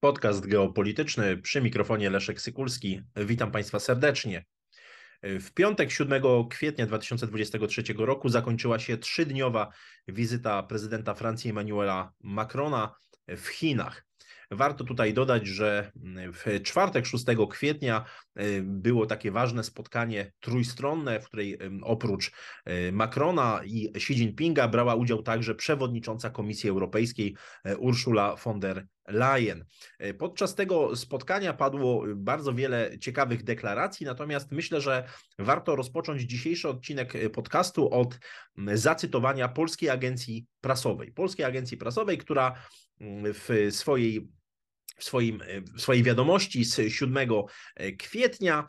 Podcast geopolityczny przy mikrofonie Leszek Sykulski. Witam Państwa serdecznie. W piątek 7 kwietnia 2023 roku zakończyła się trzydniowa wizyta prezydenta Francji Emmanuela Macrona w Chinach. Warto tutaj dodać, że w czwartek 6 kwietnia było takie ważne spotkanie trójstronne, w której oprócz y, Macrona i Xi Jinpinga brała udział także przewodnicząca Komisji Europejskiej y, Ursula von der Leyen. Podczas tego spotkania padło bardzo wiele ciekawych deklaracji, natomiast myślę, że warto rozpocząć dzisiejszy odcinek podcastu od zacytowania Polskiej Agencji Prasowej. Polskiej Agencji Prasowej, która w swojej w, swoim, w swojej wiadomości z 7 kwietnia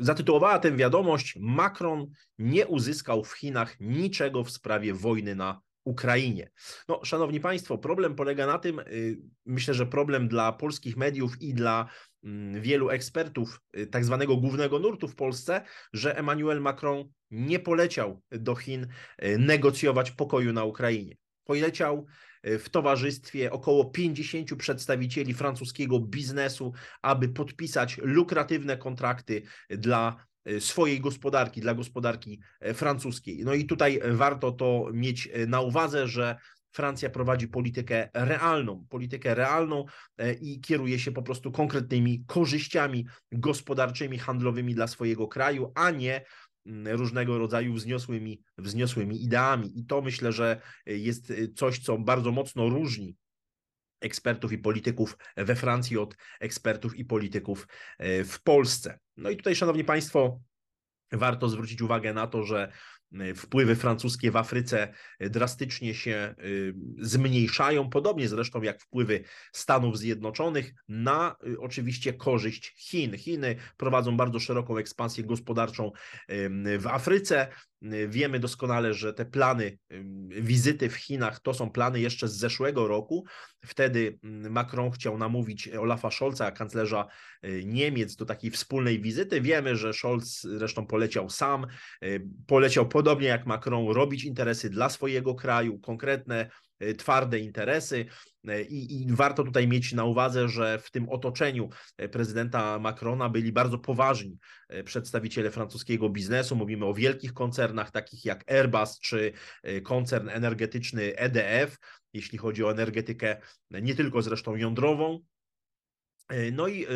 zatytułowała tę wiadomość Macron nie uzyskał w Chinach niczego w sprawie wojny na Ukrainie. No, szanowni Państwo, problem polega na tym, y, myślę, że problem dla polskich mediów i dla mm, wielu ekspertów y, tak zwanego głównego nurtu w Polsce, że Emmanuel Macron nie poleciał do Chin y, negocjować pokoju na Ukrainie. Poleciał w towarzystwie około 50 przedstawicieli francuskiego biznesu, aby podpisać lukratywne kontrakty dla swojej gospodarki, dla gospodarki e, francuskiej. No i tutaj warto to mieć e, na uwadze, że Francja prowadzi politykę realną, politykę realną i kieruje się po prostu konkretnymi korzyściami gospodarczymi, handlowymi dla swojego kraju, a nie Mm, różnego rodzaju wzniosłymi, wzniosłymi ideami. I to myślę, że jest coś, co bardzo mocno różni ekspertów i polityków we Francji od ekspertów i polityków e, w Polsce. No i tutaj, Szanowni Państwo, warto zwrócić uwagę na to, że Y, wpływy francuskie w Afryce y, drastycznie się y, zmniejszają, podobnie zresztą jak wpływy Stanów Zjednoczonych na oczywiście korzyść Chin. Chiny prowadzą bardzo szeroką ekspansję gospodarczą w Afryce. Wiemy doskonale, że te plany wizyty w Chinach to są plany jeszcze z zeszłego roku. Wtedy Macron chciał namówić Olafa Scholza, kanclerza Niemiec, do takiej wspólnej wizyty. Wiemy, że Scholz zresztą poleciał sam, poleciał po podobnie jak Macron, robić interesy dla swojego kraju, konkretne, e, twarde interesy. E, I, I, warto tutaj mieć na uwadze, że w tym otoczeniu e, prezydenta Macrona byli bardzo poważni przedstawiciele francuskiego biznesu. Mówimy o wielkich koncernach takich jak Airbus czy koncern energetyczny EDF, jeśli chodzi o energetykę nie tylko zresztą jądrową, E, no i e,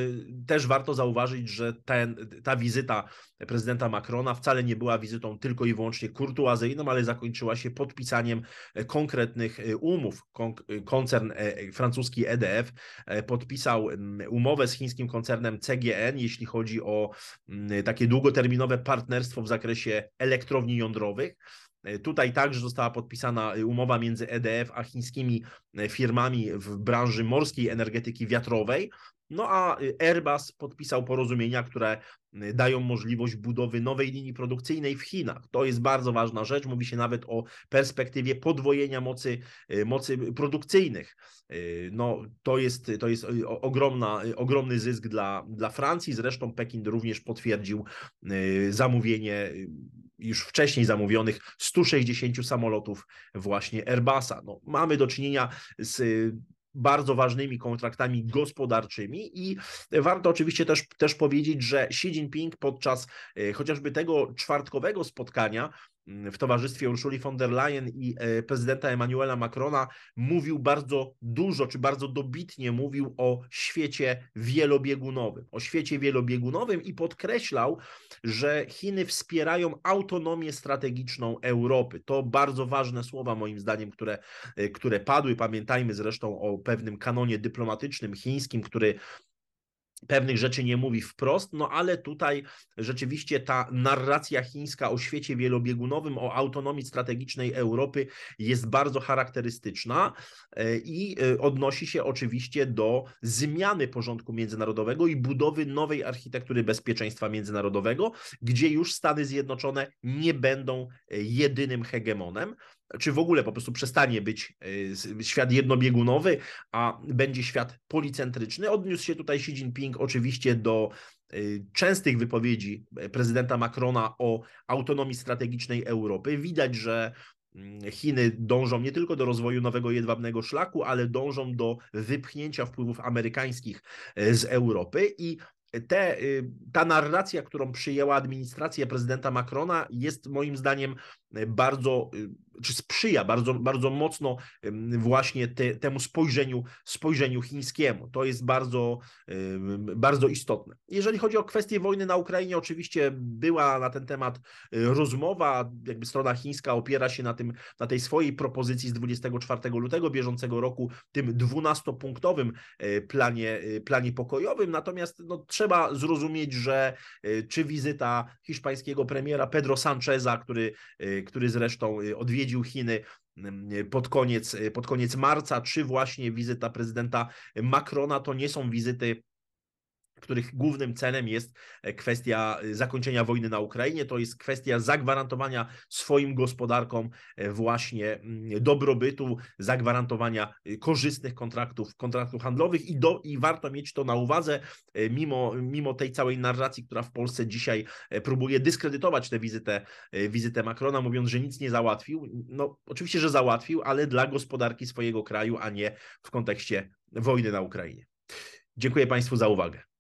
też warto zauważyć, że ten, ta wizyta prezydenta Macrona wcale nie była wizytą tylko i wyłącznie kurtuazyjną, ale zakończyła się podpisaniem e, konkretnych umów. Koncern francuski EDF podpisał umowę z chińskim koncernem CGN, jeśli chodzi o takie długoterminowe partnerstwo w zakresie elektrowni jądrowych. Tutaj także została podpisana umowa między EDF a chińskimi firmami w branży morskiej energetyki wiatrowej. No a y, Airbus podpisał porozumienia, które y, dają możliwość budowy nowej linii produkcyjnej w Chinach. To jest bardzo ważna rzecz. Mówi się nawet o perspektywie podwojenia mocy, y, mocy produkcyjnych. No, to jest, to jest ogromna, ogromny zysk dla, dla Francji. Zresztą Pekin również potwierdził zamówienie już wcześniej zamówionych 160 samolotów właśnie Airbusa. No, mamy do czynienia z bardzo ważnymi kontraktami gospodarczymi i warto oczywiście też, też powiedzieć, że Xi Jinping podczas e, chociażby tego czwartkowego spotkania w towarzystwie Urszuli von der Leyen i e, prezydenta Emmanuela Macrona mówił bardzo dużo, czy bardzo dobitnie mówił o świecie wielobiegunowym. O świecie wielobiegunowym i podkreślał, że Chiny wspierają autonomię strategiczną Europy. To bardzo ważne słowa, moim zdaniem, które, e, które padły. Pamiętajmy zresztą o pewnym kanonie dyplomatycznym chińskim, który pewnych rzeczy nie mówi wprost, no ale tutaj rzeczywiście ta narracja chińska o świecie wielobiegunowym, o autonomii strategicznej Europy jest bardzo charakterystyczna e, i e, odnosi się oczywiście do zmiany porządku międzynarodowego i budowy nowej architektury bezpieczeństwa międzynarodowego, gdzie już Stany Zjednoczone nie będą e, jedynym hegemonem, czy w ogóle po prostu przestanie być e, świat jednobiegunowy, a będzie świat policentryczny. Odniósł się tutaj Xi Jinping oczywiście do e, częstych wypowiedzi prezydenta Macrona o autonomii strategicznej Europy. Widać, że mm, Chiny dążą nie tylko do rozwoju nowego jedwabnego szlaku, ale dążą do wypchnięcia wpływów amerykańskich z Europy i te, ta narracja, którą przyjęła administracja prezydenta Macrona, jest moim zdaniem bardzo, y, czy sprzyja bardzo, bardzo mocno właśnie te, temu spojrzeniu, spojrzeniu chińskiemu. To jest bardzo, bardzo istotne. Jeżeli chodzi o kwestię wojny na Ukrainie, oczywiście była na ten temat y, rozmowa, jakby strona chińska opiera się na, tym, na tej swojej propozycji z 24 lutego bieżącego roku, tym 12-punktowym y, planie, planie pokojowym, natomiast no, trzeba zrozumieć, że czy wizyta hiszpańskiego premiera Pedro Sancheza, który który zresztą y, odwiedził Chiny y, pod koniec, y, pod koniec marca, czy właśnie wizyta prezydenta Macrona, to nie są wizyty których głównym celem jest e, kwestia e, zakończenia wojny na Ukrainie, to jest kwestia zagwarantowania swoim gospodarkom e, właśnie mm, dobrobytu, zagwarantowania korzystnych kontraktów, kontraktów handlowych i, do, i warto mieć to na uwadze, mimo, mimo tej całej narracji, która w Polsce dzisiaj próbuje dyskredytować tę wizytę, wizytę Macrona, mówiąc, że nic nie załatwił. No oczywiście, że załatwił, ale dla gospodarki swojego kraju, a nie w kontekście wojny na Ukrainie. Dziękuję Państwu za uwagę.